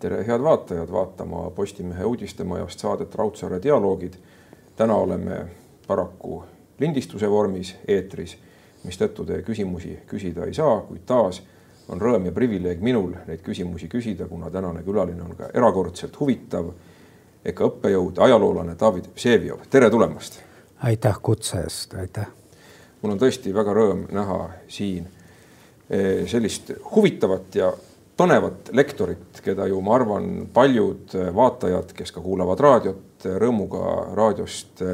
tere, head vaatajad, vaatama Postimehe uudistemajast saadet Raudsaare dialoogid. täna oleme paraku lindistuse vormis eetris, mistõttu te küsimusi küsida ei saa, kuid taas on rõõm ja privileeg minul neid küsimusi küsida, kuna tänane külaline on ka erakordselt huvitav. EKA õppejõud, ajaloolane David Vseviov, tere tulemast. aitäh kutse eest, aitäh. mul on tõesti väga rõõm näha siin eh, sellist huvitavat ja põnevat lektorit, keda ju ma arvan, paljud vaatajad, kes ka kuulavad raadiot, rõõmuga raadiost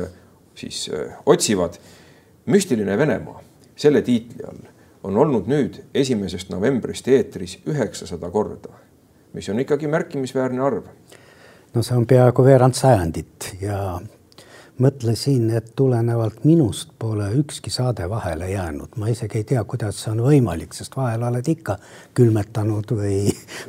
siis otsivad. müstiline Venemaa selle tiitli all on olnud nüüd esimesest novembrist eetris üheksasada korda, mis on ikkagi märkimisväärne arv. no see on peaaegu veerand sajandit ja mõtlesin, et tulenevalt minust pole ükski saade vahele jäänud, ma isegi ei tea, kuidas see on võimalik, sest vahel oled ikka külmetanud või,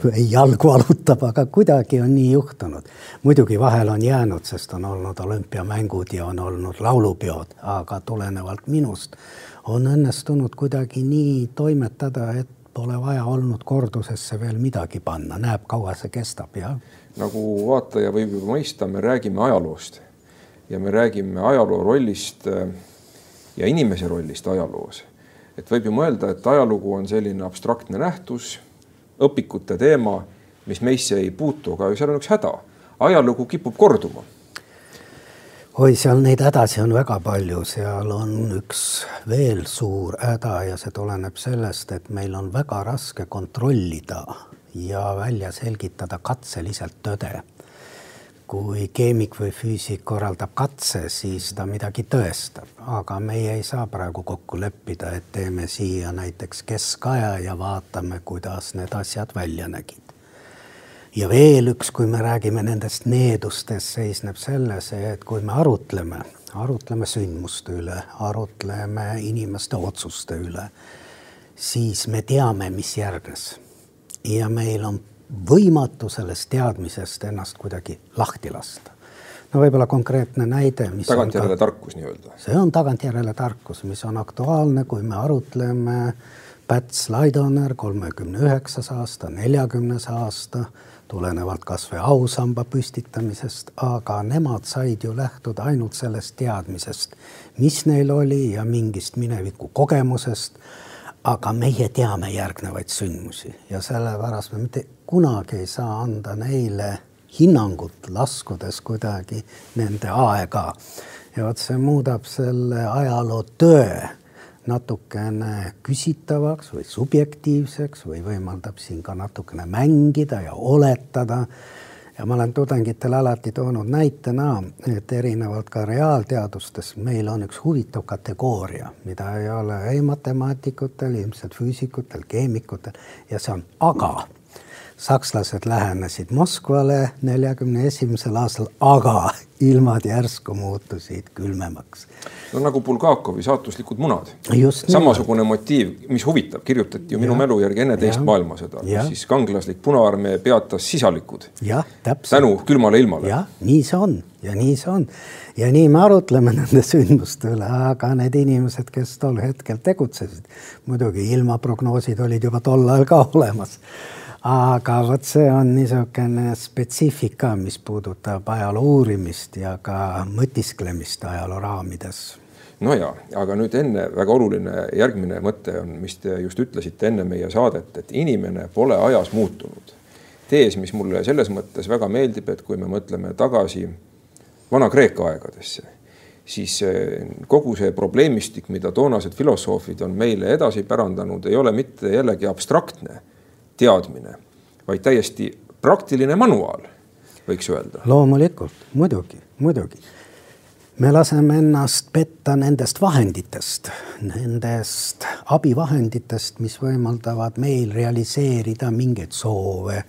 või jalg valutab, aga kuidagi on nii juhtunud. muidugi vahel on jäänud, sest on olnud olümpiamängud ja on olnud laulupeod, aga tulenevalt minust on õnnestunud kuidagi nii toimetada, et pole vaja olnud kordusesse veel midagi panna, näeb, kaua see kestab ja. nagu vaataja võib juba mõista, me räägime ajaloost ja me räägime ajaloo rollist äh, ja inimese rollist ajaloos. et võib ju mõelda, et ajalugu on selline abstraktne nähtus, õpikute teema, mis meisse ei puutu, aga seal on üks häda. ajalugu kipub korduma. oi, seal neid hädasid on väga palju, seal on üks veel suur häda ja see tuleneb sellest, et meil on väga raske kontrollida ja välja selgitada katseliselt tõde kui keemik või füüsik korraldab katse, siis ta midagi tõestab, aga meie ei saa praegu kokku leppida, et teeme siia näiteks keskaja ja vaatame, kuidas need asjad välja nägid. ja veel üks, kui me räägime nendest needustest, seisneb selles, et kui me arutleme, arutleme sündmuste üle, arutleme inimeste otsuste üle, siis me teame, mis järgnes. ja meil on võimatu sellest teadmisest ennast kuidagi lahti lasta. no võib-olla konkreetne näide, mis tagantjärele ta... tarkus nii-öelda. see on tagantjärele tarkus, mis on aktuaalne, kui me arutleme Päts Laidoner kolmekümne üheksas aasta, neljakümnes aasta, tulenevalt kasvõi ausamba püstitamisest, aga nemad said ju lähtuda ainult sellest teadmisest, mis neil oli ja mingist mineviku kogemusest aga meie teame järgnevaid sündmusi ja sellepärast me mitte kunagi ei saa anda neile hinnangut, laskudes kuidagi nende aega. ja vot see muudab selle ajaloo tõe natukene küsitavaks või subjektiivseks või võimaldab siin ka natukene mängida ja oletada ja ma olen tudengitele alati toonud näitena, et erinevalt ka reaalteadustes meil on üks huvitav kategooria, mida ei ole ei matemaatikutel, ilmselt füüsikutel, keemikutel ja see on aga sakslased lähenesid Moskvale neljakümne esimesel aastal, aga ilmad järsku muutusid külmemaks. no nagu Bulgakovi saatuslikud munad. samasugune motiiv, mis huvitab, kirjutati ju minu ja. mälu järgi enne ja. teist maailmasõda, kus siis kangelaslik Punaarmee peatas sisalikud. tänu külmale ilmale. jah, nii see on ja nii see on ja nii me arutleme nende sündmuste üle, aga need inimesed, kes tol hetkel tegutsesid, muidugi ilmaprognoosid olid juba tol ajal ka olemas aga vot see on niisugune spetsiifika, mis puudutab ajaloo uurimist ja ka mõtisklemist ajaloo raamides. no ja, aga nüüd enne väga oluline järgmine mõte on, mis te just ütlesite enne meie saadet, et inimene pole ajas muutunud. tees, mis mulle selles mõttes väga meeldib, et kui me mõtleme tagasi Vana-Kreeka aegadesse siis kogu see probleemistik, mida toonased filosoofid on meile edasi pärandanud, ei ole mitte jällegi abstraktne teadmine, vaid täiesti praktiline manuaal, võiks öelda. loomulikult, muidugi, muidugi. me laseme ennast petta nendest vahenditest, nendest abivahenditest, mis võimaldavad meil realiseerida mingeid soove,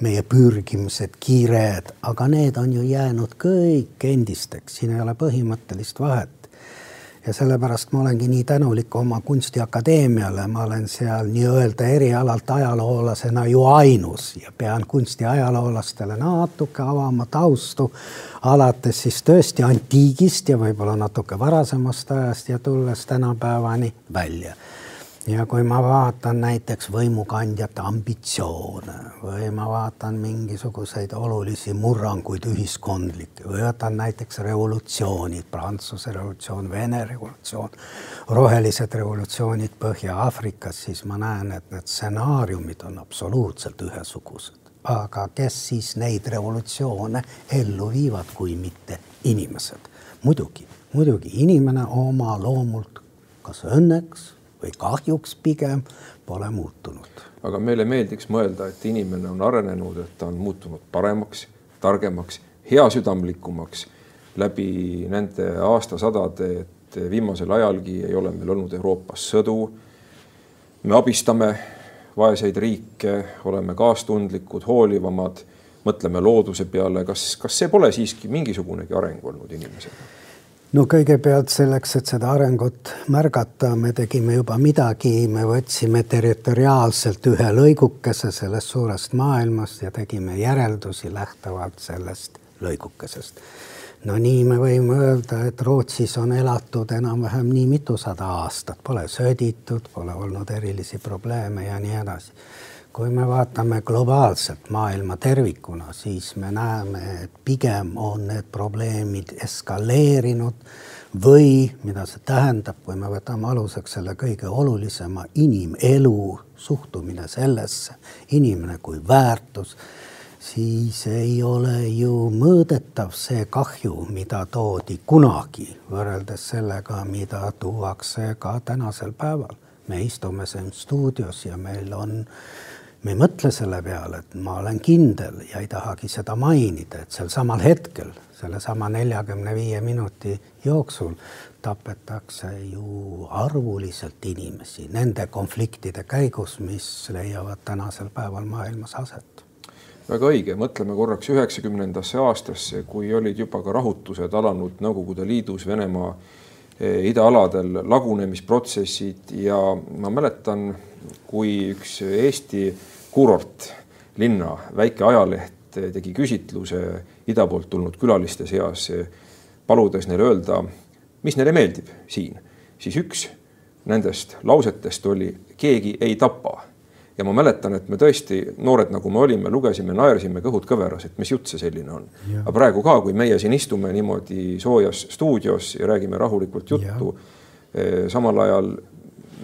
meie pürgimised, kiired, aga need on ju jäänud kõik endisteks, siin ei ole põhimõttelist vahet ja sellepärast ma olengi nii tänulik oma kunstiakadeemiale, ma olen seal nii-öelda erialalt ajaloolasena ju ainus ja pean kunstiajaloolastele natuke avama taustu, alates siis tõesti antiigist ja võib-olla natuke varasemast ajast ja tulles tänapäevani välja. Ja kui ma vaatan näiteks võimukandjate ambitsioone või ma vaatan mingisuguseid olulisi murranguid ühiskondlikke või võtan näiteks revolutsioonid, Prantsuse revolutsioon, Vene revolutsioon, rohelised revolutsioonid Põhja-Aafrikas, siis ma näen, et need stsenaariumid on absoluutselt ühesugused. aga kes siis neid revolutsioone ellu viivad, kui mitte inimesed? muidugi, muidugi inimene oma loomult kas õnneks või kahjuks pigem pole muutunud. aga meile meeldiks mõelda, et inimene on arenenud, et ta on muutunud paremaks, targemaks, heasüdamlikumaks läbi nende aastasadade, et viimasel ajalgi ei ole meil olnud Euroopas sõdu. me abistame vaeseid riike, oleme kaastundlikud, hoolivamad, mõtleme looduse peale, kas, kas see pole siiski mingisugunegi areng olnud inimesega? No kõigepealt selleks, et seda arengut märgata, me tegime juba midagi, me võtsime territoriaalselt ühe lõigukese sellest suurest maailmast ja tegime järeldusi lähtuvalt sellest lõigukesest. no nii me võime öelda, et Rootsis on elatud enam-vähem nii mitusada aastat, pole sööditud, pole olnud erilisi probleeme ja nii edasi kui me vaatame globaalselt maailma tervikuna, siis me näeme, et pigem on need probleemid eskaleerinud või mida see tähendab, kui me võtame aluseks selle kõige olulisema inimelu, suhtumine sellesse, inimene kui väärtus, siis ei ole ju mõõdetav see kahju, mida toodi kunagi võrreldes sellega, mida tuuakse ka tänasel päeval. me istume siin stuudios ja meil on äh, me ei mõtle selle peale, et ma olen kindel ja ei tahagi seda mainida, et sel samal hetkel, sellesama neljakümne viie minuti jooksul tapetakse ju arvuliselt inimesi nende konfliktide käigus, mis leiavad tänasel päeval maailmas aset. Väga õige, mõtleme korraks üheksakümnendasse aastasse, kui olid juba ka rahutused alanud Nõukogude Liidus, Venemaa eh, idaaladel lagunemisprotsessid ja ma mäletan, kui üks Eesti kuurortlinna väike ajaleht tegi küsitluse ida poolt tulnud külaliste seas, paludes neile öelda, mis neile meeldib siin, siis üks nendest lausetest oli keegi ei tapa. ja ma mäletan, et me tõesti noored, nagu me olime, lugesime, naersime, kõhud kõveras, et mis jutt see selline on. aga praegu ka, kui meie siin istume niimoodi soojas stuudios ja räägime rahulikult juttu, eh, samal ajal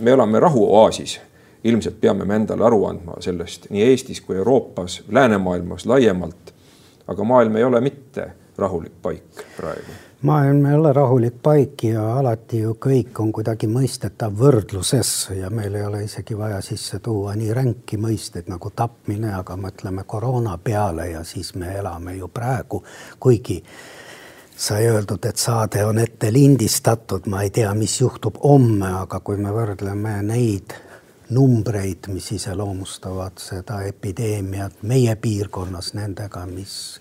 me elame rahuoaasis ilmselt peame me endale aru andma sellest nii Eestis kui Euroopas, läänemaailmas laiemalt. aga maailm ei ole mitte rahulik paik praegu. maailm ei ole rahulik paik ja alati ju kõik on kuidagi mõistetav võrdluses ja meil ei ole isegi vaja sisse tuua nii ränki mõisteid nagu tapmine, aga mõtleme koroona peale ja siis me elame ju praegu, kuigi sai öeldud, et saade on ette lindistatud, ma ei tea, mis juhtub homme, aga kui me võrdleme neid numbreid, mis iseloomustavad seda epideemiat meie piirkonnas nendega, mis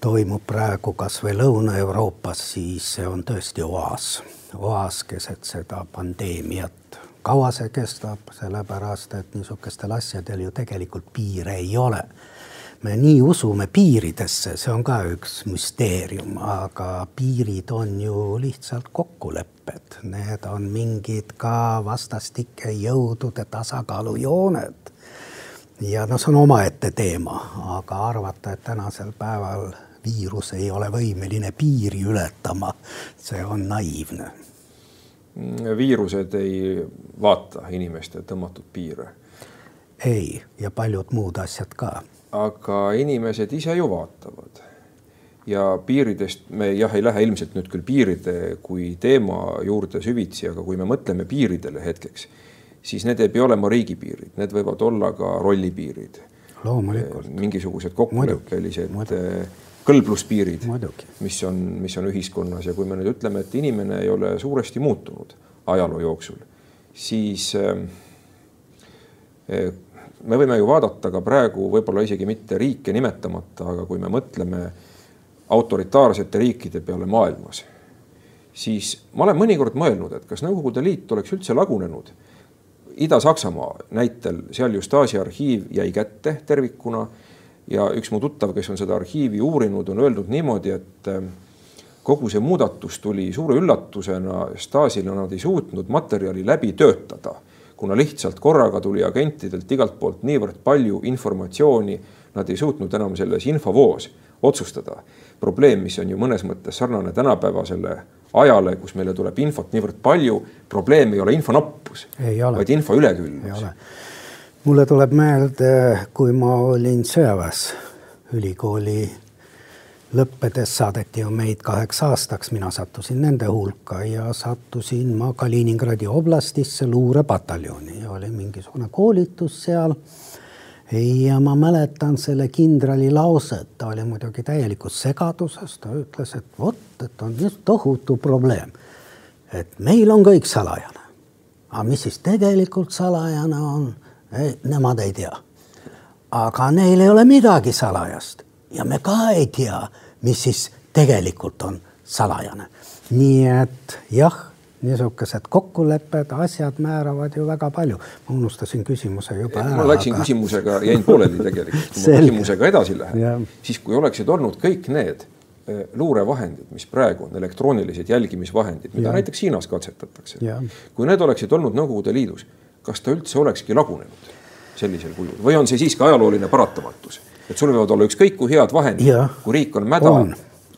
toimub praegu kas või Lõuna-Euroopas, siis see on tõesti oas, oas keset seda pandeemiat. kaua see kestab, sellepärast et niisugustel asjadel ju tegelikult piire ei ole me nii usume piiridesse, see on ka üks müsteerium, aga piirid on ju lihtsalt kokkulepped, need on mingid ka vastastike jõudude tasakaalujooned. ja noh, see on omaette teema, aga arvata, et tänasel päeval viirus ei ole võimeline piiri ületama, see on naiivne. viirused ei vaata inimeste tõmmatud piire. ei, ja paljud muud asjad ka aga inimesed ise ju vaatavad. ja piiridest me jah, ei lähe ilmselt nüüd küll piiride kui teema juurde süvitsi, aga kui me mõtleme piiridele hetkeks, siis need ei pea olema riigipiirid, need võivad olla ka rollipiirid. loomulikult. mingisugused kokkuleppelised kõlbluspiirid, mis on, mis on ühiskonnas ja kui me nüüd ütleme, et inimene ei ole suuresti muutunud ajaloo jooksul, siis äh, me võime ju vaadata ka praegu võib-olla isegi mitte riike nimetamata, aga kui me mõtleme autoritaarsete riikide peale maailmas, siis ma olen mõnikord mõelnud, et kas Nõukogude Liit oleks üldse lagunenud. Ida-Saksamaa näitel, seal ju Stasi arhiiv jäi kätte tervikuna ja üks mu tuttav, kes on seda arhiivi uurinud, on öeldud niimoodi, et eh, kogu see muudatus tuli suure üllatusena Stasile, nad ei suutnud materjali läbi töötada kuna lihtsalt korraga tuli agentidelt igalt poolt niivõrd palju informatsiooni, nad ei suutnud enam selles infovoos otsustada. probleem, mis on ju mõnes mõttes sarnane tänapäevasele ajale, kus meile tuleb infot niivõrd palju, probleem ei ole info nappus, vaid info ülekülmus. mulle tuleb meelde, kui ma olin sõjaväes ülikooli lõppedes saadeti ju meid kaheks aastaks, mina sattusin nende hulka ja sattusin ma Kaliningradi oblastisse luurepataljoni ja oli mingisugune koolitus seal. ja ma mäletan selle kindrali lauset, ta oli muidugi täielikus segaduses, ta ütles, et vot, et on just tohutu probleem. et meil on kõik salajane. aga mis siis tegelikult salajane on, nemad ei tea. aga neil ei ole midagi salajast ja me ka ei tea, mis siis tegelikult on salajane. nii et jah, niisugused kokkulepped, asjad määravad ju väga palju. ma unustasin küsimuse juba ära. ma läksin aga... küsimusega, jäin pooleli tegelikult, kui ma küsimusega edasi lähen, siis kui oleksid olnud kõik need eh, luurevahendid, mis praegu on elektroonilised jälgimisvahendid, mida ja. näiteks Hiinas katsetatakse. kui need oleksid olnud Nõukogude Liidus, kas ta üldse olekski lagunenud sellisel kujul või on see siiski ajalooline paratamatus? Et sul võivad olla ükskõik kui head vahendid, kui riik on mäda,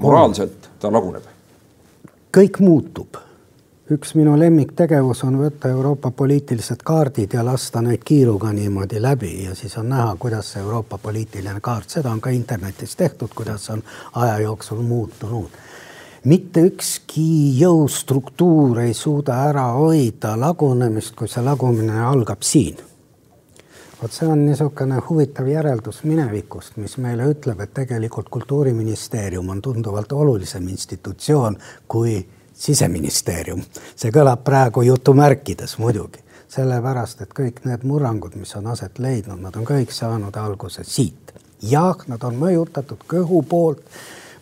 moraalselt ta laguneb. kõik muutub. üks minu lemmiktegevus on võtta Euroopa poliitilised kaardid ja lasta neid kiiruga niimoodi läbi ja siis on näha, kuidas see Euroopa poliitiline kaart, seda on ka internetis tehtud, kuidas on aja jooksul muutunud mitte ükski jõustruktuur ei suuda ära hoida lagunemist, kui see lagumine algab siin vot see on niisugune huvitav järeldus minevikust, mis meile ütleb, et tegelikult Kultuuriministeerium on tunduvalt olulisem institutsioon kui siseministeerium. see kõlab praegu jutumärkides muidugi, sellepärast et kõik need murrangud, mis on aset leidnud, nad on kõik saanud alguse siit. jah, nad on mõjutatud kõhu poolt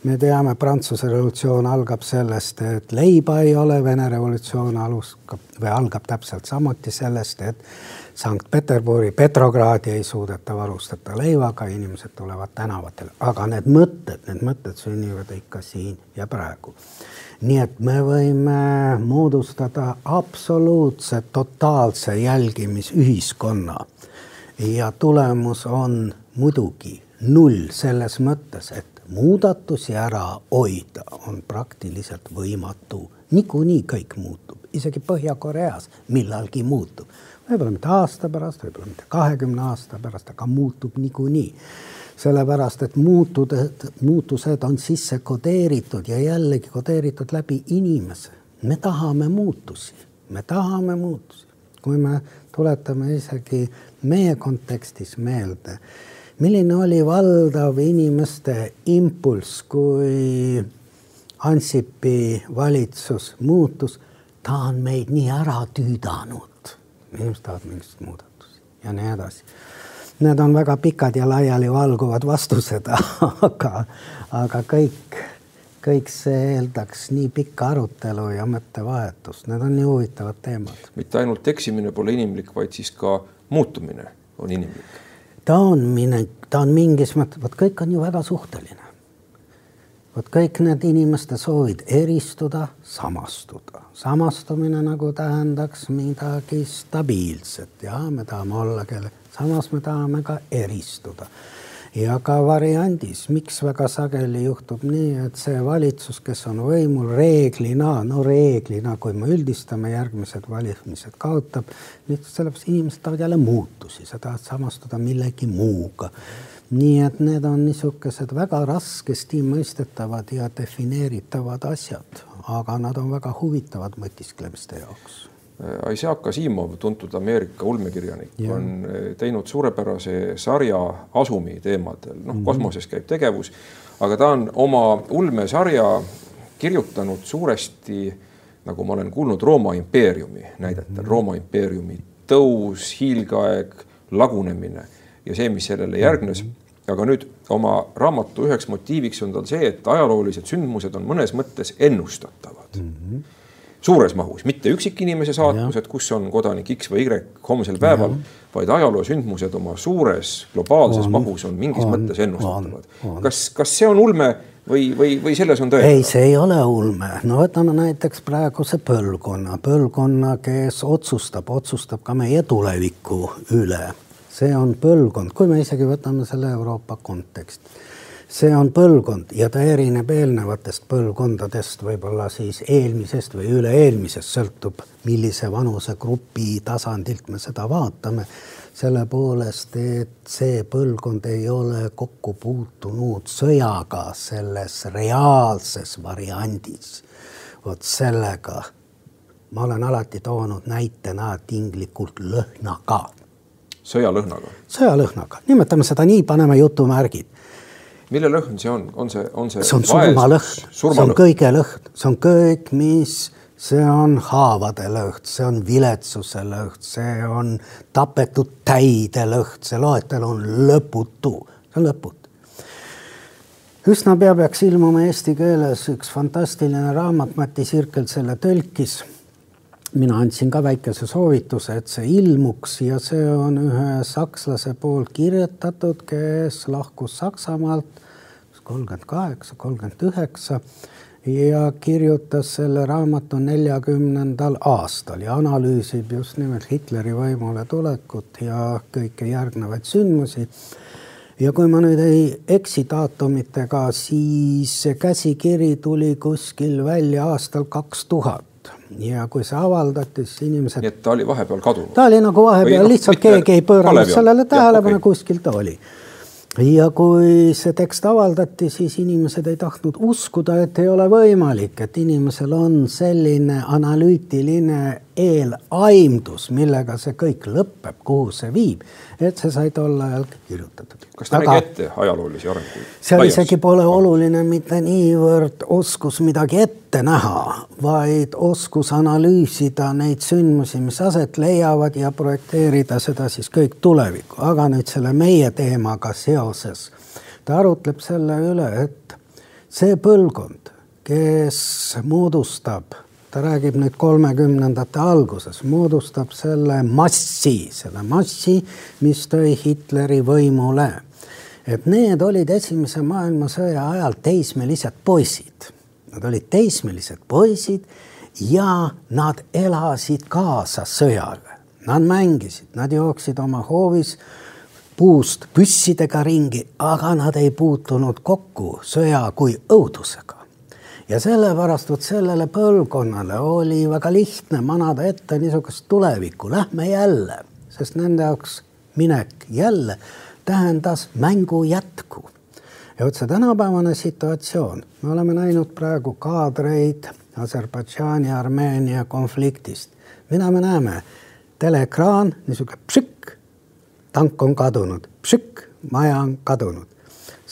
me teame, Prantsuse revolutsioon algab sellest, et leiba ei ole, Vene revolutsioon alustab või algab täpselt samuti sellest, et Sankt-Peterburi, Petrogradi ei suudeta varustada leivaga, inimesed tulevad tänavatele, aga need mõtted, need mõtted sünnivad ikka siin ja praegu. nii et me võime moodustada absoluutse totaalse jälgimisühiskonna ja tulemus on muidugi null selles mõttes, et muudatusi ära hoida on praktiliselt võimatu. niikuinii kõik muutub, isegi Põhja-Koreas millalgi muutub võib-olla mitte aasta pärast, võib-olla mitte kahekümne aasta pärast, aga muutub niikuinii. sellepärast, et muutused, muutused on sisse kodeeritud ja jällegi kodeeritud läbi inimese. me tahame muutusi, me tahame muutusi. kui me tuletame isegi meie kontekstis meelde, milline oli valdav inimeste impulss, kui Ansipi valitsus muutus, ta on meid nii ära tüüdanud inimesed tahavad mingisuguseid muudatusi ja nii edasi. Need on väga pikad ja laialivalguvad vastused, aga, aga kõik, kõik see eeldaks nii pikka arutelu ja mõttevahetust, need on nii huvitavad teemad. mitte ainult eksimine pole inimlik, vaid siis ka muutumine on inimlik. Ta on minek, ta on mingis mõttes, vot kõik on ju väga suhteline vot kõik need inimeste soovid eristuda, samastuda. samastumine nagu tähendaks midagi stabiilset ja me tahame olla kelle, samas me tahame ka eristuda. Ja ka variandis, miks väga sageli juhtub nii, et see valitsus, kes on võimul reeglina, no reeglina, kui me üldistame, järgmised valimised kaotab, lihtsalt sellepärast inimesed tahavad jälle muutusi, sa tahad samastuda millegi muuga nii et need on niisugused väga raskesti mõistetavad ja defineeritavad asjad, aga nad on väga huvitavad mõtisklemiste jaoks. Isaac Asimov, tuntud Ameerika ulmekirjanik, on eh, teinud suurepärase sarja Asumi teemadel, noh mm -hmm. kosmoses käib tegevus, aga ta on oma ulmesarja kirjutanud suuresti, nagu ma olen kuulnud, Rooma impeeriumi näidetel mm, -hmm. Rooma impeeriumi tõus, hiilgeaeg, lagunemine ja see, mis sellele järgnes mm. -hmm aga nüüd oma raamatu üheks motiiviks on tal see, et ajaloolised sündmused on mõnes mõttes ennustatavad mm. -hmm. Suures mahus, mitte üksikinimese saatused, kus on kodanik X või Y homsel päeval, vaid ajaloosündmused oma suures globaalses on, mahus on mingis on, mõttes ennustatavad. kas, kas see on ulme või, või, või selles on tõe? ei, see ei ole ulme, no võtame näiteks praeguse põlvkonna, põlvkonna, kes otsustab, otsustab ka meie tuleviku üle. see on põlvkond, kui me isegi võtame selle Euroopa konteksti see on põlvkond ja ta erineb eelnevatest põlvkondadest, võib-olla siis eelmisest või üle-eelmisest, sõltub, millise vanusegrupi tasandilt me seda vaatame. selle poolest, et see põlvkond ei ole kokku puutunud sõjaga selles reaalses variandis. vot sellega ma olen alati toonud näitena tinglikult lõhnaga. sõjalõhnaga? sõjalõhnaga, nimetame seda nii, paneme jutumärgid mille lõhn see on, on see, on see? see on surmalõhn, see on kõige lõhn, see on kõik, mis, see on haavade lõhn, see on viletsuse lõhn, see on tapetud täide lõhn, see loetelu on lõputu, see on lõputu. üsna pea peaks ilmuma eesti keeles üks fantastiline raamat, Mati Sirkelt selle tõlkis mina andsin ka väikese soovituse, et see ilmuks ja see on ühe sakslase poolt kirjutatud, kes lahkus Saksamaalt kolmkümmend kaheksa, kolmkümmend üheksa ja kirjutas selle raamatu neljakümnendal aastal ja analüüsib just nimelt Hitleri võimule tulekut ja kõiki järgnevaid sündmusi. ja kui ma nüüd ei eksi daatumitega, siis see käsikiri tuli kuskil välja aastal kaks tuhat ja kui see avaldati, siis inimesed. nii et ta oli vahepeal kadunud? ta oli nagu vahepeal, no, lihtsalt keegi ei pööranud sellele tähelepanu okay., kuskil ta oli ja kui see tekst avaldati, siis inimesed ei tahtnud uskuda, et ei ole võimalik, et inimesel on selline analüütiline eelaimdus, millega see kõik lõpeb, kuhu see viib, et see sai tol ajal kirjutatud. kas ta nägi ette ajaloolisi arenguid? seal isegi pole oluline mitte niivõrd oskus midagi ette näha, vaid oskus analüüsida neid sündmusi, mis aset leiavad ja projekteerida seda siis kõik tulevikku, aga nüüd selle meie teemaga seoses ta arutleb selle üle, et see põlvkond, kes moodustab ta räägib nüüd kolmekümnendate alguses, moodustab selle massi, selle massi, mis tõi Hitleri võimule. et need olid Esimese maailmasõja ajal teismelised poisid. Nad olid teismelised poisid ja nad elasid kaasa sõjale. Nad mängisid, nad jooksid oma hoovis puust püssidega ringi, aga nad ei puutunud kokku sõja kui õudusega ja sellepärast vot sellele põlvkonnale oli väga lihtne manada ette niisugust tulevikku, lähme jälle, sest nende jaoks minek jälle tähendas mängu jätku. ja vot see tänapäevane situatsioon, me oleme näinud praegu kaadreid Aserbaidžaani Armeenia konfliktist, mida me näeme, teleekraan, niisugune pšikk, tank on kadunud, pšikk, maja on kadunud.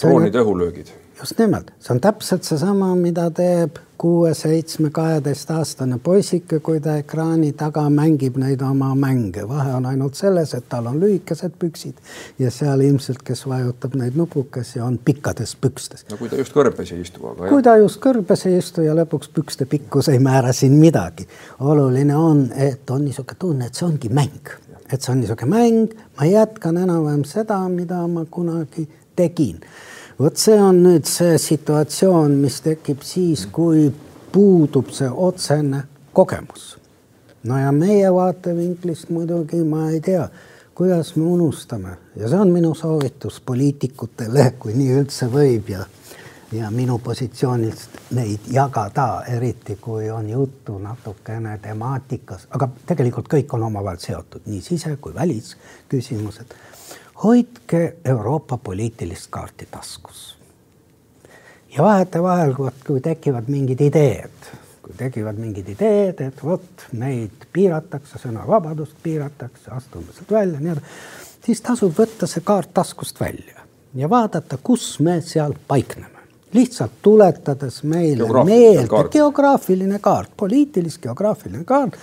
droonide õhulöögid just nimelt, see on täpselt seesama, mida teeb kuue, seitsme, kaheteistaastane poisike, kui ta ekraani taga mängib neid oma mänge. vahe on ainult selles, et tal on lühikesed püksid ja seal ilmselt, kes vajutab neid nupukesi, on pikkades pükstes. no kui ta just kõrbes ei istu, aga. kui ta just kõrbes ei istu ja lõpuks pükste pikkus ei määra siin midagi. oluline on, et on niisugune tunne, et see ongi mäng, et see on niisugune mäng, ma jätkan enam-vähem seda, mida ma kunagi tegin vot see on nüüd see situatsioon, mis tekib siis, kui puudub see otsene kogemus. no ja meie vaatevinklist muidugi ma ei tea, kuidas me unustame. Ja see on minu soovitus poliitikutele, kui nii üldse võib ja ja minu positsioonilt neid jagada, eriti kui on juttu natukene temaatikas, aga tegelikult kõik on omavahel seotud, nii sise kui välisküsimused hoidke Euroopa poliitilist kaarti taskus. ja vahetevahel, kui tekivad mingid ideed, kui tekivad mingid ideed, et vot meid piiratakse, sõnavabadust piiratakse, astume sealt välja, nii edasi, siis tasub võtta see kaart taskust välja ja vaadata, kus me seal paikneme lihtsalt tuletades meile meelde geograafiline kaart, poliitilist geograafiline kaart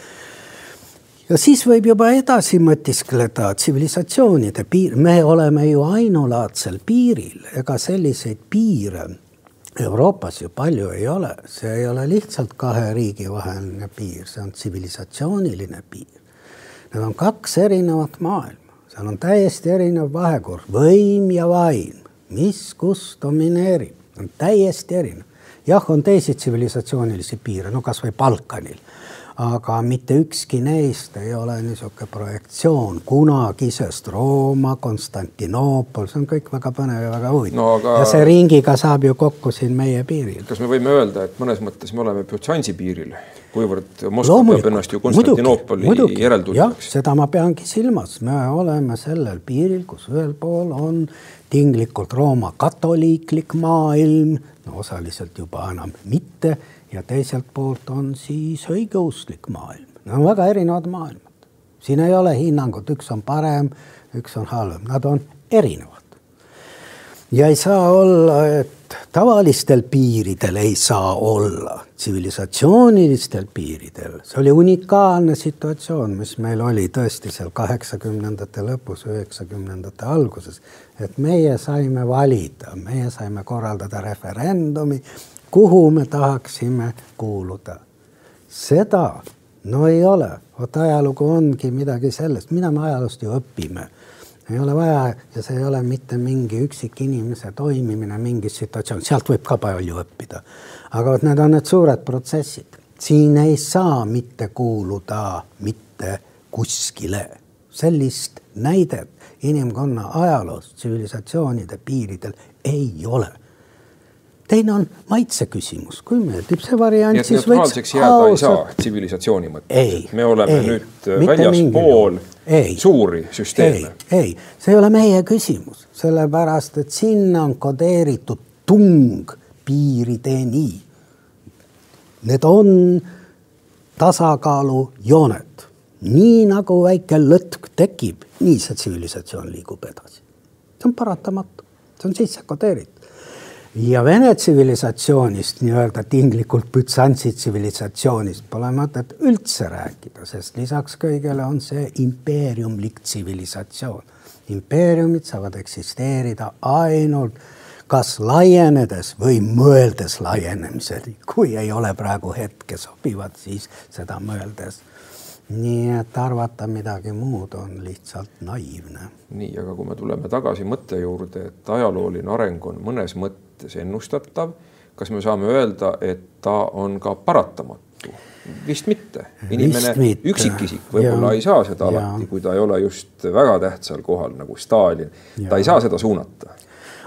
ja siis võib juba edasi mõtiskleda tsivilisatsioonide piir, me oleme ju ainulaadsel piiril, ega selliseid piire Euroopas ju palju ei ole, see ei ole lihtsalt kahe riigi vaheline piir, see on tsivilisatsiooniline piir. Need on kaks erinevat maailma, seal on täiesti erinev vahekord, võim ja vaim, mis kus domineerib, on täiesti erinev. jah, on teisi tsivilisatsioonilisi piire, no kasvõi Balkanil aga mitte ükski neist ei ole niisugune projektsioon. Kunagisest Rooma, Konstantinoopol, see on kõik väga põnev ja väga huvitav. No,. Aga... ja see ringiga saab ju kokku siin meie piiril. kas me võime öelda, et mõnes mõttes me oleme Büsansi piiril, kuivõrd Moskva peab ennast ju Konstantinoopoli järeltulijaks? seda ma peangi silmas, me oleme sellel piiril, kus ühel pool on tinglikult Rooma katoliiklik maailm, no osaliselt juba enam mitte ja teiselt poolt on siis õigeusklik maailm. Need on väga erinevad maailmad. siin ei ole hinnangut, üks on parem, üks on halvem, nad on erinevad. ja ei saa olla, et tavalistel piiridel ei saa olla, tsivilisatsioonilistel piiridel, see oli unikaalne situatsioon, mis meil oli tõesti seal kaheksakümnendate lõpus, üheksakümnendate alguses, et meie saime valida, meie saime korraldada referendumi kuhu me tahaksime kuuluda. seda no ei ole, vot ajalugu ongi midagi sellest, mida me ajaloost ju õpime. ei ole vaja ja see ei ole mitte mingi üksikinimese toimimine mingis situatsioonis, sealt võib ka palju õppida. aga vot need on need suured protsessid, siin ei saa mitte kuuluda mitte kuskile. sellist näidet inimkonna ajaloos tsivilisatsioonide piiridel ei ole teine on maitse küsimus, kui meeldib see variant, siis võiks jääda ei saa tsivilisatsiooni mõttes. me oleme ei, nüüd väljaspool suuri süsteeme. ei, see ei ole meie küsimus, sellepärast et sinna on kodeeritud tung piirideni. Need on tasakaalujooned, nii nagu väike lõtk tekib, nii see tsivilisatsioon liigub edasi. see on paratamatu, see on sisse kodeeritud ja Vene tsivilisatsioonist, nii-öelda tinglikult Bütsantsi tsivilisatsioonist pole mõtet üldse rääkida, sest lisaks kõigele on see impeeriumlik tsivilisatsioon. impeeriumid saavad eksisteerida ainult kas laienedes või mõeldes laienemisel, kui ei ole praegu hetke sobivad, siis seda mõeldes nii et arvata midagi muud on lihtsalt naiivne. nii, aga kui me tuleme tagasi mõtte juurde, et ajalooline areng on mõnes mõttes ennustatav, kas me saame öelda, et ta on ka paratamatu? vist mitte, inimene, üksikisik võib-olla ei saa seda ja. alati, kui ta ei ole just väga tähtsal kohal nagu Stalin, ta ei saa seda suunata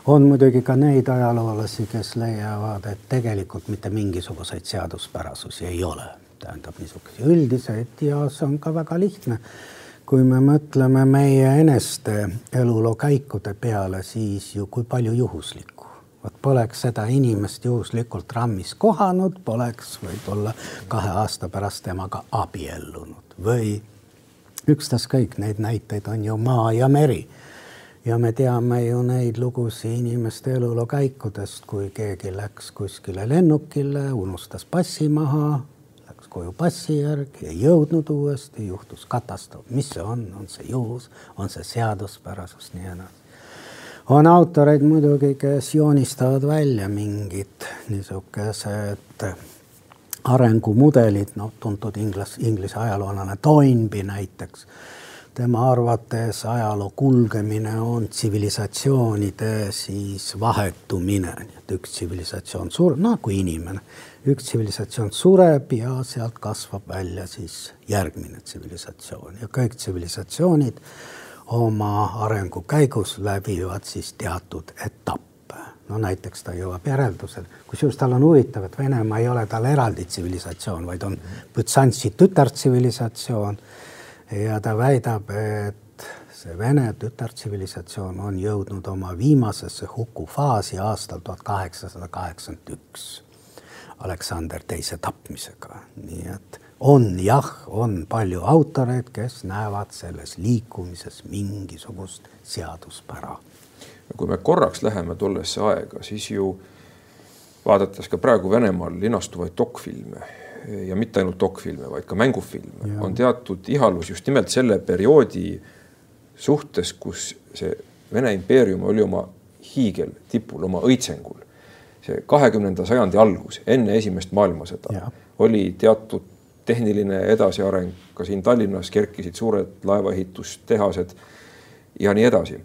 on muidugi ka neid ajaloolasi, kes leiavad, et tegelikult mitte mingisuguseid seaduspärasusi ei ole tähendab niisuguseid üldiseid ja see on ka väga lihtne. kui me mõtleme meie eneste eluloo käikude peale, siis ju kui palju juhuslikku. Vot poleks seda inimest juhuslikult rammis kohanud, poleks võib-olla kahe aasta pärast temaga abiellunud. Või ükstaskõik, neid näiteid on ju maa ja meri. Ja me teame ju neid lugusid inimeste eluloo käikudest, kui keegi läks kuskile lennukile, unustas passi maha, koju passi järgi, ei jõudnud uuesti, juhtus katastroof, mis see on, on see juhus, on see seaduspärasus, nii edasi. On autoreid muidugi, kes joonistavad välja mingid niisugused arengumudelid, noh, tuntud inglas, inglise ajaloolane Toynbee näiteks. Tema arvates ajaloo kulgemine on tsivilisatsioonide siis vahetumine, nii et üks tsivilisatsioon sureb, nagu inimene, üks tsivilisatsioon sureb ja sealt kasvab välja siis järgmine tsivilisatsioon. Ja kõik tsivilisatsioonid oma arengu käigus läbivad siis teatud etappe. no näiteks ta jõuab järeldusele, kusjuures tal on huvitav, et Venemaa ei ole tal eraldi tsivilisatsioon, vaid on Bütsantsi tütartsivilisatsioon ja ta väidab, et see Vene tütartsivilisatsioon on jõudnud oma viimasesse hukufaasi aastal tuhat kaheksasada kaheksakümmend üks Aleksander teise tapmisega, nii et on jah, on palju autoreid, kes näevad selles liikumises mingisugust seaduspära. kui me korraks läheme tollesse aega, siis ju vaadates ka praegu Venemaal linastuvaid dokfilme ja mitte ainult dokfilme, vaid ka mängufilme, on teatud ihalus just nimelt selle perioodi suhtes, kus see Vene impeerium oli oma hiigeltipul, oma õitsengul. see kahekümnenda sajandi algus, enne esimest maailmasõda, oli teatud tehniline edasiareng, ka siin Tallinnas kerkisid suured laevaehitustehased ja nii edasi.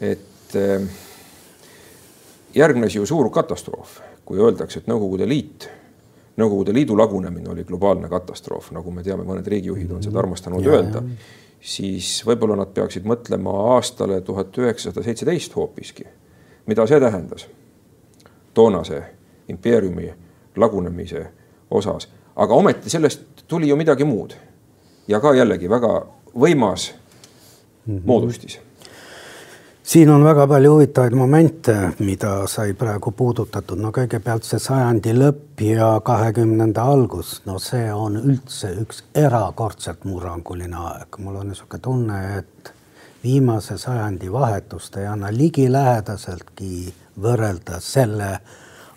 et eh, järgnes ju suur katastroof, kui öeldakse, et Nõukogude Liit, Nõukogude Liidu lagunemine oli globaalne katastroof, nagu me teame, mõned riigijuhid on seda armastanud ja, öelda, siis võib-olla nad peaksid mõtlema aastale tuhat üheksasada seitseteist hoopiski. mida see tähendas toonase impeeriumi lagunemise osas, aga ometi sellest tuli ju midagi muud. ja ka jällegi väga võimas mm -hmm. moodustis siin on väga palju huvitavaid momente, mida sai praegu puudutatud, no kõigepealt see sajandi lõpp ja kahekümnenda algus, no see on üldse üks erakordselt murranguline aeg, mul on niisugune tunne, et viimase sajandi vahetust ei anna ligilähedaseltki võrrelda selle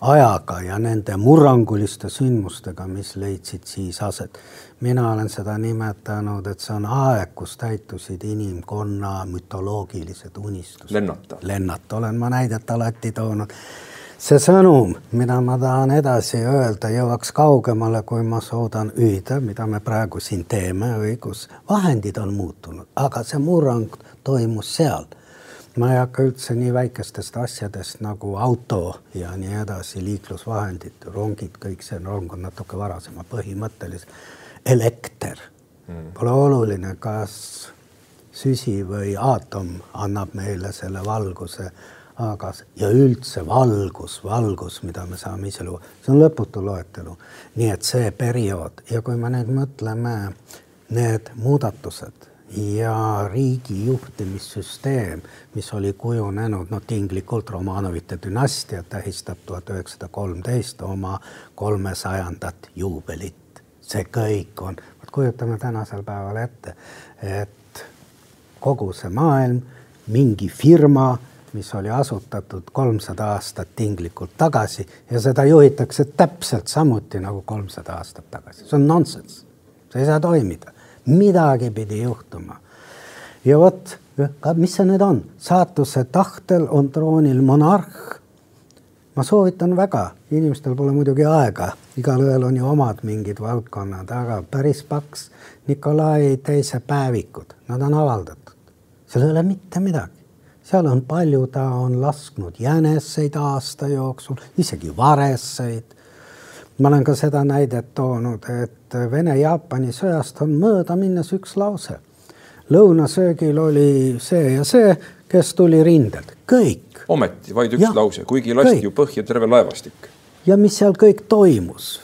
ajaga ja nende murranguliste sündmustega, mis leidsid siis aset mina olen seda nimetanud, et see on aeg, kus täitusid inimkonna mütoloogilised unistused. lennata. lennata olen ma näidet alati toonud. see sõnum, mida ma tahan edasi öelda, jõuaks kaugemale, kui ma suudan hüüda, mida me praegu siin teeme, õigus, vahendid on muutunud, aga see murrang toimus seal ma ei hakka üldse nii väikestest asjadest nagu auto ja nii edasi, liiklusvahendid, rongid, kõik see rong on natuke varasema põhimõtteliselt elekter. Mm.. Pole oluline, kas süsi või aatom annab meile selle valguse, aga ja üldse valgus, valgus, mida me saame ise luua, see on lõputu loetelu. nii et see periood. Ja kui me nüüd mõtleme need muudatused ja riigi juhtimissüsteem, mis oli kujunenud, no tinglikult Romanovite dünastia tähistab tuhat üheksasada kolmteist oma kolmesajandat juubelit. See kõik on, vot kujutame tänasel päeval ette, et kogu see maailm, mingi firma, mis oli asutatud kolmsada aastat tinglikult tagasi ja seda juhitakse täpselt samuti nagu kolmsada aastat tagasi, see on nonsenss, see ei saa toimida, midagi pidi juhtuma. ja vot, mis see nüüd on, saatuse tahtel on troonil monarh ma soovitan väga, inimestel pole muidugi aega, igalühel on ju omad mingid valdkonnad, aga päris paks Nikolai teise päevikud, nad on avaldatud. seal ei ole mitte midagi, seal on palju, ta on lasknud jäneseid aasta jooksul, isegi vareseid. Ma olen ka seda näidet toonud, et Vene-Jaapani sõjast on mööda minnes üks lause. lõunasöögil oli see ja see, kes tuli rindelt, kõik ometi vaid üks ja, lause, kuigi lasti kõik. ju põhja terve laevastik. ja mis seal kõik toimus?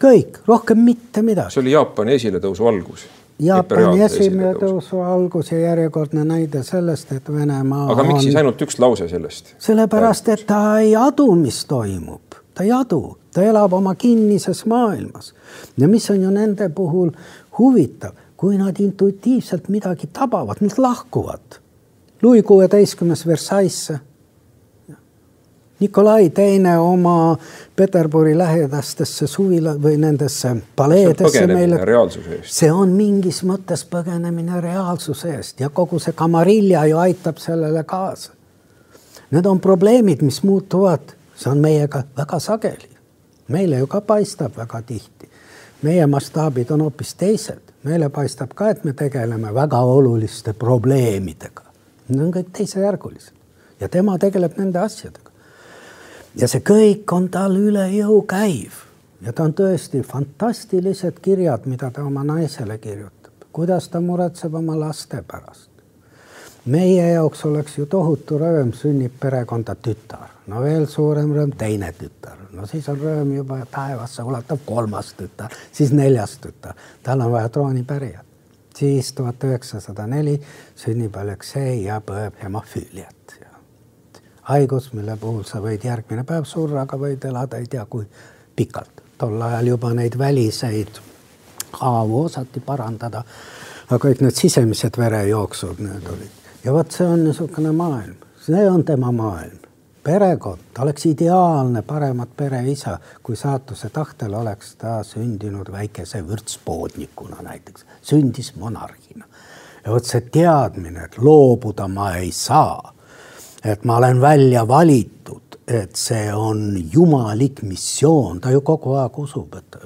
kõik, rohkem mitte midagi. see oli Jaapani esiletõusu algus. Jaapani esiletõusu algus ja järjekordne näide sellest, et Venemaa aga miks on... siis ainult üks lause sellest? sellepärast, et ta ei adu, mis toimub, ta ei adu, ta elab oma kinnises maailmas. ja mis on ju nende puhul huvitav, kui nad intuitiivselt midagi tabavad, nad lahkuvad Louis kuueteistkümnes Versailles. Nikolai teine oma Peterburi lähedastesse suvila või nendesse paleedesse meile. see on mingis mõttes põgenemine reaalsuse eest ja kogu see kamarilja ju aitab sellele kaasa. Need on probleemid, mis muutuvad, see on meiega väga sageli. meile ju ka paistab väga tihti. meie mastaabid on hoopis teised, meile paistab ka, et me tegeleme väga oluliste probleemidega Need on kõik teisejärgulised ja tema tegeleb nende asjadega. ja see kõik on tal üle jõu käiv ja ta on tõesti fantastilised kirjad, mida ta oma naisele kirjutab, kuidas ta muretseb oma laste pärast. Meie jaoks oleks ju tohutu rõõm, sünnib perekonda tütar, no veel suurem rõõm, teine tütar, no siis on rõõm juba taevasse ulatav kolmas tütar, siis neljas tütar, tal on vaja troonipärijat siis tuhat üheksasada neli sünnib Aleksei ja põeb hemofüüliat. haigus, mille puhul sa võid järgmine päev surra, aga võid elada ei tea kui pikalt. tol ajal juba neid väliseid haavu osati parandada, aga kõik need sisemised verejooksud, need olid. Ja vot see on niisugune maailm, see on tema maailm. Perekond, ta oleks ideaalne paremat pereisa, kui saatuse tahtel oleks ta sündinud väikese vürtspoodnikuna näiteks, sündis monarhina. ja vot see teadmine, et loobuda ma ei saa, et ma olen välja valitud, et see on jumalik missioon, ta ju kogu aeg usub, et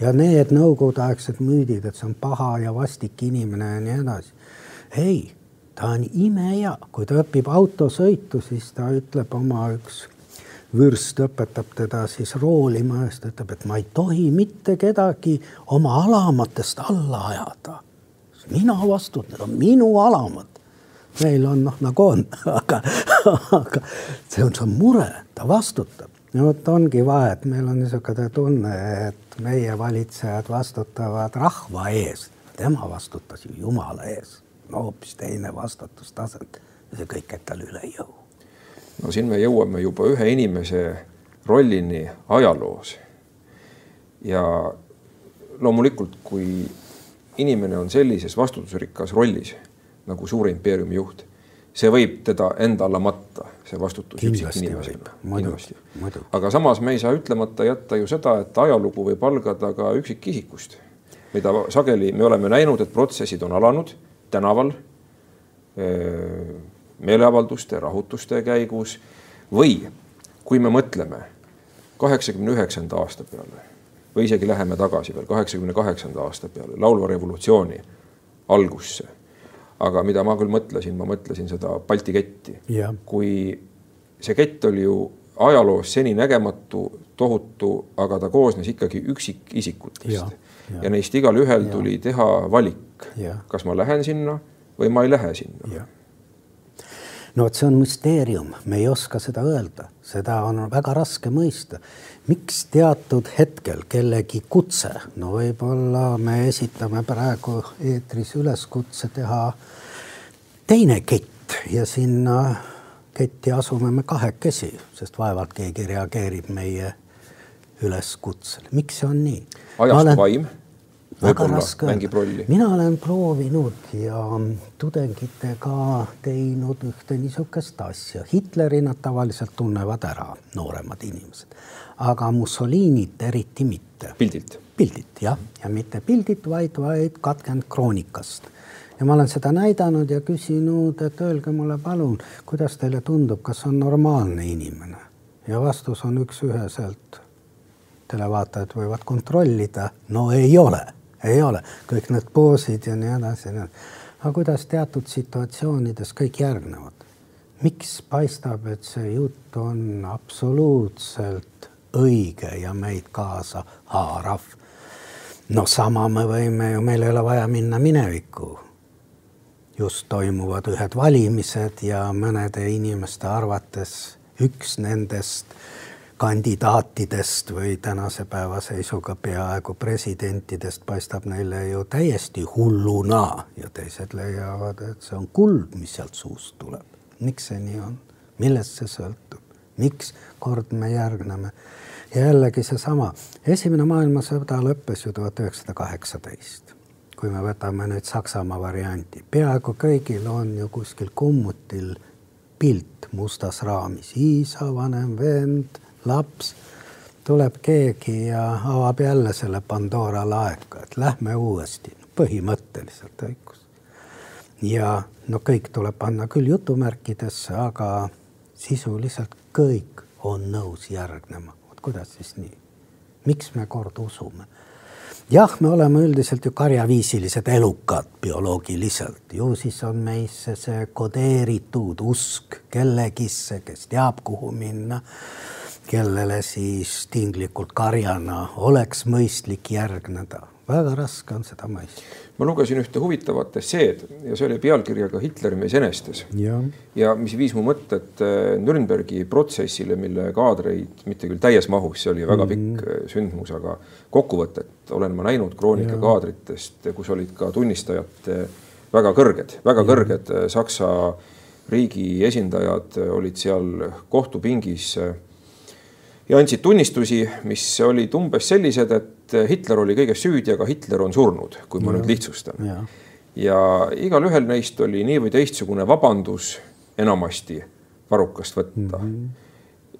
ja need nõukogudeaegsed müüdid, et see on paha ja vastik inimene ja nii edasi. ei, ta on imehea, kui ta õpib autosõitu, siis ta ütleb oma üks vürst õpetab teda siis roolima ja siis ta ütleb, et ma ei tohi mitte kedagi oma alamatest alla ajada. mina vastutan, minu alamad. meil on noh, nagu on, aga, aga see on see mure, ta vastutab. ja vot ongi vahe, et meil on niisugune tunne, et meie valitsejad vastutavad rahva ees, tema vastutas ju jumala ees, no hoopis teine vastutustasand ja see kõik käib talle üle jõu no siin me jõuame juba ühe inimese rollini ajaloos. ja loomulikult, kui inimene on sellises vastutusrikkas rollis nagu suure impeeriumi juht, see võib teda enda alla matta, see vastutus üksikinimesena. aga samas me ei saa ütlemata jätta ju seda, et ajalugu võib algada ka üksikisikust, mida sageli me oleme näinud, et protsessid on alanud tänaval meeleavalduste, rahutuste käigus või kui me mõtleme kaheksakümne üheksanda aasta peale või isegi läheme tagasi veel kaheksakümne kaheksanda aasta peale, laulva revolutsiooni algusse. aga mida ma küll mõtlesin, ma mõtlesin seda Balti ketti. kui see kett oli ju ajaloos seninägematu, tohutu, aga ta koosnes ikkagi üksikisikutest. Ja, ja. ja neist igalühel tuli teha valik, kas ma lähen sinna või ma ei lähe sinna. No vot, see on müsteerium, me ei oska seda öelda, seda on väga raske mõista. miks teatud hetkel kellegi kutse, no võib-olla me esitame praegu eetris üleskutse teha teine kett ja sinna ketti asume me kahekesi, sest vaevalt keegi reageerib meie üleskutsele. miks see on nii? ajast vaim raske mängib rolli. mina olen proovinud ja tudengitega teinud ühte niisugust asja. Hitleri nad tavaliselt tunnevad ära, nooremad inimesed, aga Mussolinit eriti mitte. pildilt? pildilt jah, ja mitte pildilt, vaid, vaid katkenud kroonikast ja ma olen seda näidanud ja küsinud, et öelge mulle palun, kuidas teile tundub, kas on normaalne inimene ja vastus on üks-üheselt. televaatajad võivad kontrollida, no ei ole ei ole, kõik need poosid ja nii edasi aga kuidas teatud situatsioonides kõik järgnevad? miks paistab, et see jutt on absoluutselt õige ja meid kaasa haarav? no sama me võime ju, meil ei ole vaja minna minevikku. Just toimuvad ühed valimised ja mõnede inimeste arvates üks nendest kandidaatidest või tänase päeva seisuga peaaegu presidentidest paistab neile ju täiesti hulluna ja teised leiavad, et see on kuld, mis sealt suust tuleb. miks see nii on, millest see sõltub, miks kord me järgneme? jällegi seesama, esimene maailmasõda lõppes ju tuhat üheksasada kaheksateist. Kui me võtame nüüd Saksamaa varianti, peaaegu kõigil on ju kuskil kummutil pilt mustas raamis, isa, vanem vend laps, tuleb keegi ja avab jälle selle Pandora laeka, et lähme uuesti, põhimõtteliselt õigus. ja no kõik tuleb panna küll jutumärkidesse, aga sisuliselt kõik on nõus järgnema. vot kuidas siis nii? miks me kord usume? Jah, me oleme üldiselt ju karjaviisilised elukad bioloogiliselt, ju siis on meisse see kodeeritud usk kellegisse, kes teab, kuhu minna kellele siis tinglikult karjana oleks mõistlik järgneda. Väga raske on seda mõista. ma lugesin ühte huvitavat esseed ja see oli pealkirjaga Hitleri mees enestes. ja mis viis mu mõtted äh, Nürnbergi protsessile, mille kaadreid mitte küll täies mahus, see oli väga pikk mm -hmm. sündmus, aga kokkuvõtet olen ma näinud kroonika kaadritest, kus olid ka tunnistajad väga kõrged, väga ja. kõrged Saksa riigi esindajad olid seal kohtupingis ja andsid tunnistusi, mis olid umbes sellised, et Hitler oli kõiges süüdi, aga Hitler on surnud, kui ma ja. nüüd lihtsustan. ja igalühel neist oli nii või teistsugune vabandus enamasti varrukast võtta mm. -hmm.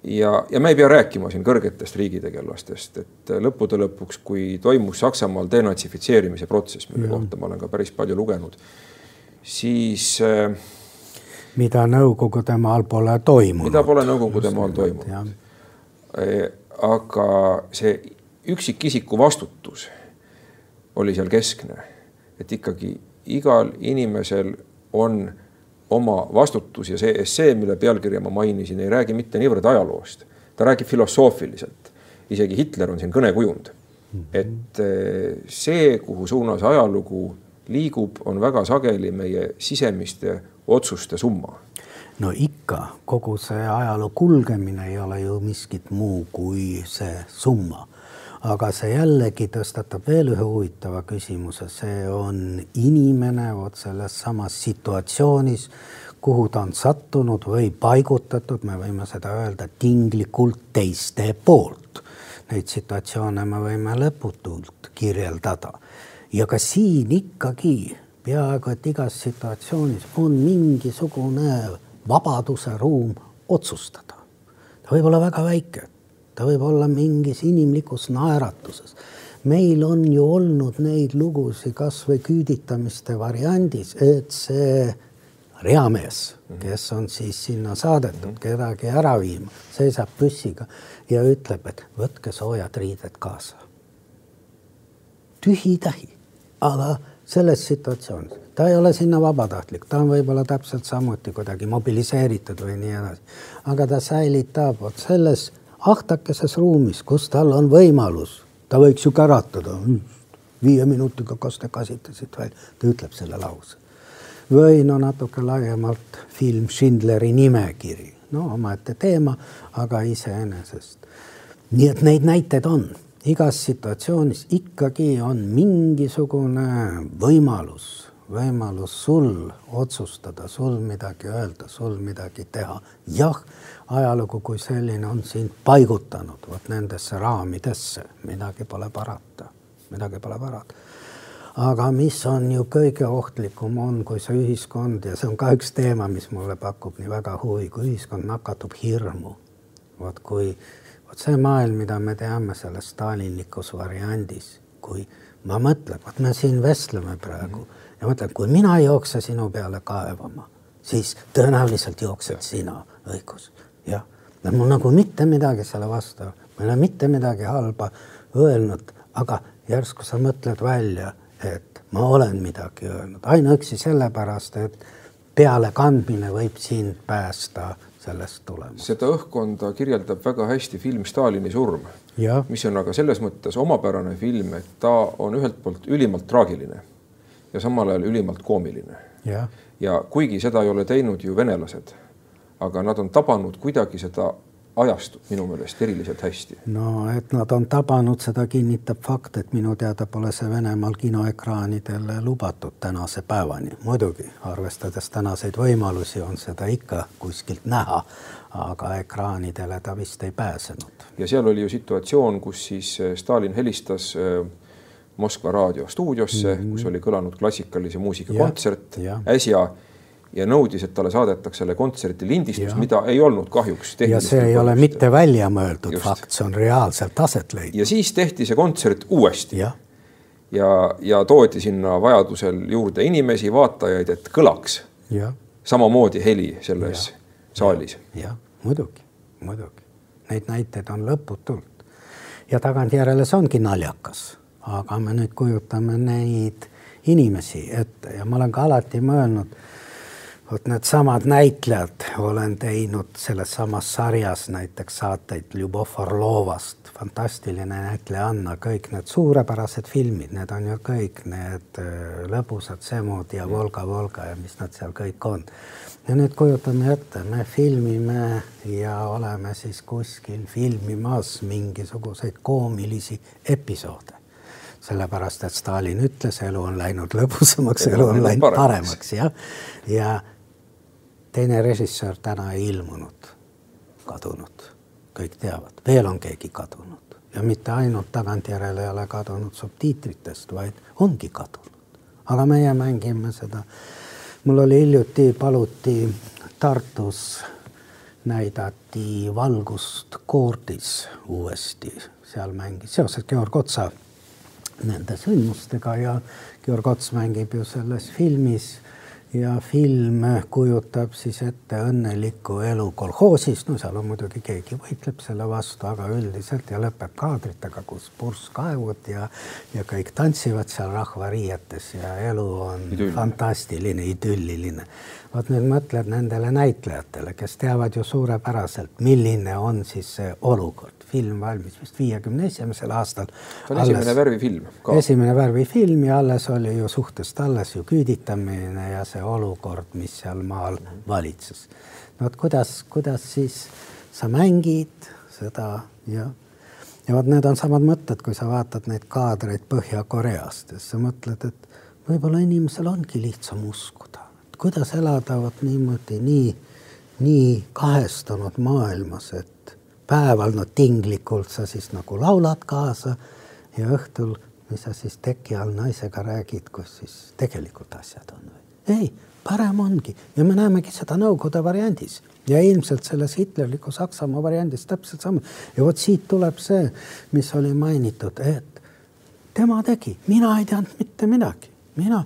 ja, ja me ei pea rääkima siin kõrgetest riigitegelastest, et lõppude lõpuks, kui toimus Saksamaal denatsifitseerimise protsess, mille ja. kohta ma olen ka päris palju lugenud, siis äh, mida Nõukogude maal pole toimunud. mida pole Nõukogude maal toimunud. aga see üksikisiku vastutus oli seal keskne, et ikkagi igal inimesel on oma vastutus ja see essee, mille pealkirja ma mainisin, ei räägi mitte niivõrd ajaloost, ta räägib filosoofiliselt. isegi Hitler on siin kõnekujund. et eh, see, kuhu suunas ajalugu liigub, on väga sageli meie sisemiste otsuste summa. no ikka, kogu see ajaloo kulgemine ei ole ju miskit muu kui see summa aga see jällegi tõstatab veel ühe huvitava küsimuse, see on inimene vot selles samas situatsioonis, kuhu ta on sattunud või paigutatud, me võime seda öelda tinglikult teiste poolt. Neid situatsioone me võime lõputult kirjeldada ja ka siin ikkagi peaaegu et igas situatsioonis on mingisugune vabaduse ruum otsustada. ta võib olla väga väike ta võib olla mingis inimlikus naeratuses. meil on ju olnud neid lugusid kasvõi küüditamiste variandis, et see reamees, kes on siis sinna saadetud kedagi ära viima, seisab püssiga ja ütleb, et võtke soojad riided kaasa. tühi-tähi, aga selles situatsioonis, ta ei ole sinna vabatahtlik, ta on võib-olla täpselt samuti kuidagi mobiliseeritud või nii edasi, aga ta säilitab vot selles ahtakeses ruumis, kus tal on võimalus, ta võiks ju käratada, viie minutiga, kas te kasite siit välja, ta ütleb selle lause. või no natuke laiemalt film Schindleri nimekiri, no omaette teema, aga iseenesest. nii et neid näiteid on, igas situatsioonis ikkagi on mingisugune võimalus võimalus sul otsustada, sul midagi öelda, sul midagi teha. jah, ajalugu kui selline on sind paigutanud vot nendesse raamidesse, midagi pole parata, midagi pole parata. aga mis on ju kõige ohtlikum, on, kui see ühiskond ja see on ka üks teema, mis mulle pakub nii väga huvi, kui ühiskond nakatub hirmu. vot kui, vot see maailm, mida me teame selles stalinlikus variandis, kui ma mõtlen, vot me siin vestleme praegu mm -hmm ja mõtlen, kui mina ei jookse sinu peale kaevama, siis tõenäoliselt jooksed sina, õigus. jah, mul nagu mitte midagi selle vastu, ma ei ole mitte midagi halba öelnud, aga järsku sa mõtled välja, et ma olen midagi öelnud, ainuüksi sellepärast, et pealekandmine võib sind päästa sellest tulemust. seda õhkkonda kirjeldab väga hästi film Stalini surm, mis on aga selles mõttes omapärane film, et ta on ühelt poolt ülimalt traagiline ja samal ajal ülimalt koomiline. ja kuigi seda ei ole teinud ju venelased, aga nad on tabanud kuidagi seda ajastut minu meelest eriliselt hästi. no et nad on tabanud, seda kinnitab fakt, et minu teada pole see Venemaal kinoekraanidele lubatud tänase päevani. muidugi, arvestades tänaseid võimalusi, on seda ikka kuskilt näha, aga ekraanidele ta vist ei pääsenud. ja seal oli ju situatsioon, kus siis Stalin helistas äh, Moskva raadiostuudiosse mm, -hmm. kus oli kõlanud klassikalise muusika kontsert äsja ja nõudis, et talle saadetaks selle kontserti lindistus, mida ei olnud kahjuks. ja see ei ole mitte välja mõeldud Just. fakt, see on reaalselt aset leidnud. ja siis tehti see kontsert uuesti. ja, ja, ja toodi sinna vajadusel juurde inimesi, vaatajaid, et kõlaks ja. samamoodi heli selles ja. saalis. jah, muidugi, muidugi. Neid näiteid on lõputult. ja tagantjärele see ongi naljakas aga me nüüd kujutame neid inimesi ette. Ja ma olen ka alati mõelnud, vot needsamad näitlejad, olen teinud selles samas sarjas näiteks saateid Ljubov Orlovast, fantastiline näitlejanna, kõik need suurepärased filmid, need on ju kõik need äh, lõbusad Semud ja Volga, Volga ja mis nad seal kõik on. ja nüüd kujutame ette, me filmime ja oleme siis kuskil filmimas mingisuguseid koomilisi episoode sellepärast et Stalin ütles, elu on läinud lõbusamaks, elu on läinud paremaks, jah. ja teine režissöör täna ei ilmunud, kadunud, kõik teavad, veel on keegi kadunud. Ja mitte ainult tagantjärele ei ole kadunud subtiitritest, vaid ongi kadunud. aga meie mängime seda. mul oli hiljuti, paluti Tartus näidati Valgust koordis uuesti, seal mängis seoses Georg Otsa nende sündmustega ja Georg Ots mängib ju selles filmis ja film kujutab siis ette õnnelikku elu kolhoosis, no seal on muidugi keegi võitleb selle vastu, aga üldiselt ja lõpeb kaadritega, kus purskkaevud ja, ja kõik tantsivad seal rahvariietes ja elu on Idüll. fantastiline, idülliline. Vot nüüd mõtled nendele näitlejatele, kes teavad ju suurepäraselt, milline on siis see olukord film valmis vist viiekümne esimesel aastal. ta on alles, esimene värvifilm ka. esimene värvifilm ja alles oli ju suhtest alles ju küüditamine ja see olukord, mis seal maal valitses. no vot, kuidas, kuidas siis sa mängid seda ja, ja vot need on samad mõtted, kui sa vaatad neid kaadreid Põhja-Koreast ja sa mõtled, et võib-olla inimesel ongi lihtsam uskuda, kuidas elada vot niimoodi nii, nii kahestunud maailmas, et päeval no tinglikult sa siis nagu laulad kaasa ja õhtul, mis sa siis teki all naisega räägid, kus siis tegelikult asjad on. ei, parem ongi ja me näemegi seda Nõukogude variandis ja ilmselt selles hitlerliku Saksamaa variandis täpselt sama. ja vot siit tuleb see, mis oli mainitud, et tema tegi, mina ei teadnud mitte midagi, mina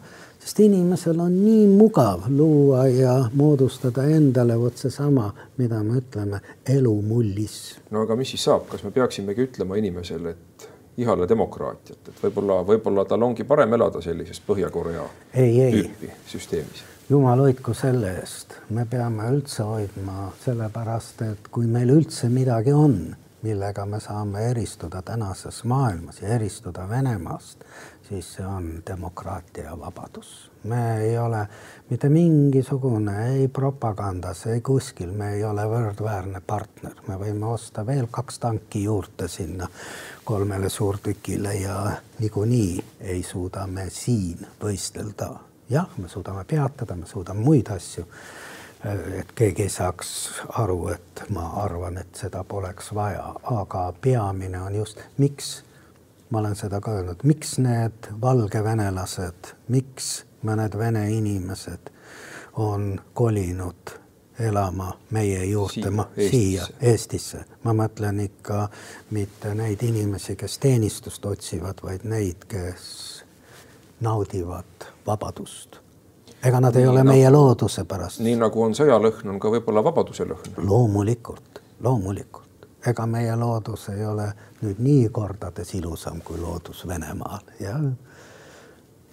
sest inimesel on nii mugav luua ja moodustada endale vot seesama, mida me ütleme, elumullis. no aga mis siis saab, kas me peaksimegi ütlema inimesele, et ihale demokraatiat, et võib-olla, võib-olla tal ongi parem elada sellises Põhja-Korea tüüpi süsteemis? jumal hoidku selle eest, me peame üldse hoidma sellepärast, et kui meil üldse midagi on millega me saame eristuda tänases maailmas ja eristuda Venemaast, siis see on demokraatia ja vabadus. me ei ole mitte mingisugune ei propagandas, ei kuskil, me ei ole võrdväärne partner, me võime osta veel kaks tanki juurde sinna kolmele suurtükile ja niikuinii ei suuda me siin võistelda. jah, me suudame peatada, me suudame muid asju et keegi ei saaks aru, et ma arvan, et seda poleks vaja, aga peamine on just, miks ma olen seda ka öelnud, miks need valgevenelased, miks mõned vene inimesed on kolinud elama meie juurde, ma siia Eestisse, ma mõtlen ikka mitte neid inimesi, kes teenistust otsivad, vaid neid, kes naudivad vabadust ega nad ei nii ole nagu, meie looduse pärast. nii nagu on sõjalõhn, on ka võib-olla vabaduse lõhn. loomulikult, loomulikult, ega meie loodus ei ole nüüd nii kordades ilusam kui loodus Venemaal, jah.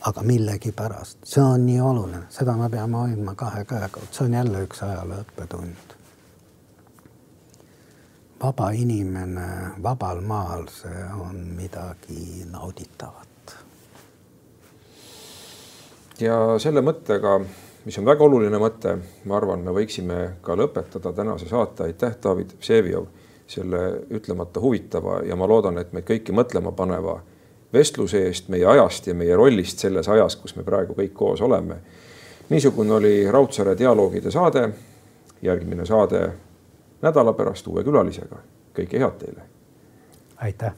aga millegipärast, see on nii oluline, seda me peame hoidma kahe käega, see on jälle üks ajaloo õppetund. vaba inimene vabal maal, see on midagi nauditavat ja selle mõttega, mis on väga oluline mõte, ma arvan, me võiksime ka lõpetada tänase saate. aitäh, David Vsevjov, selle ütlemata huvitava ja ma loodan, et meid kõiki mõtlema paneva vestluse eest, meie ajast ja meie rollist selles ajas, kus me praegu kõik koos oleme. niisugune oli Raudsaare dialoogide saade. järgmine saade nädala pärast uue külalisega. kõike head teile. aitäh.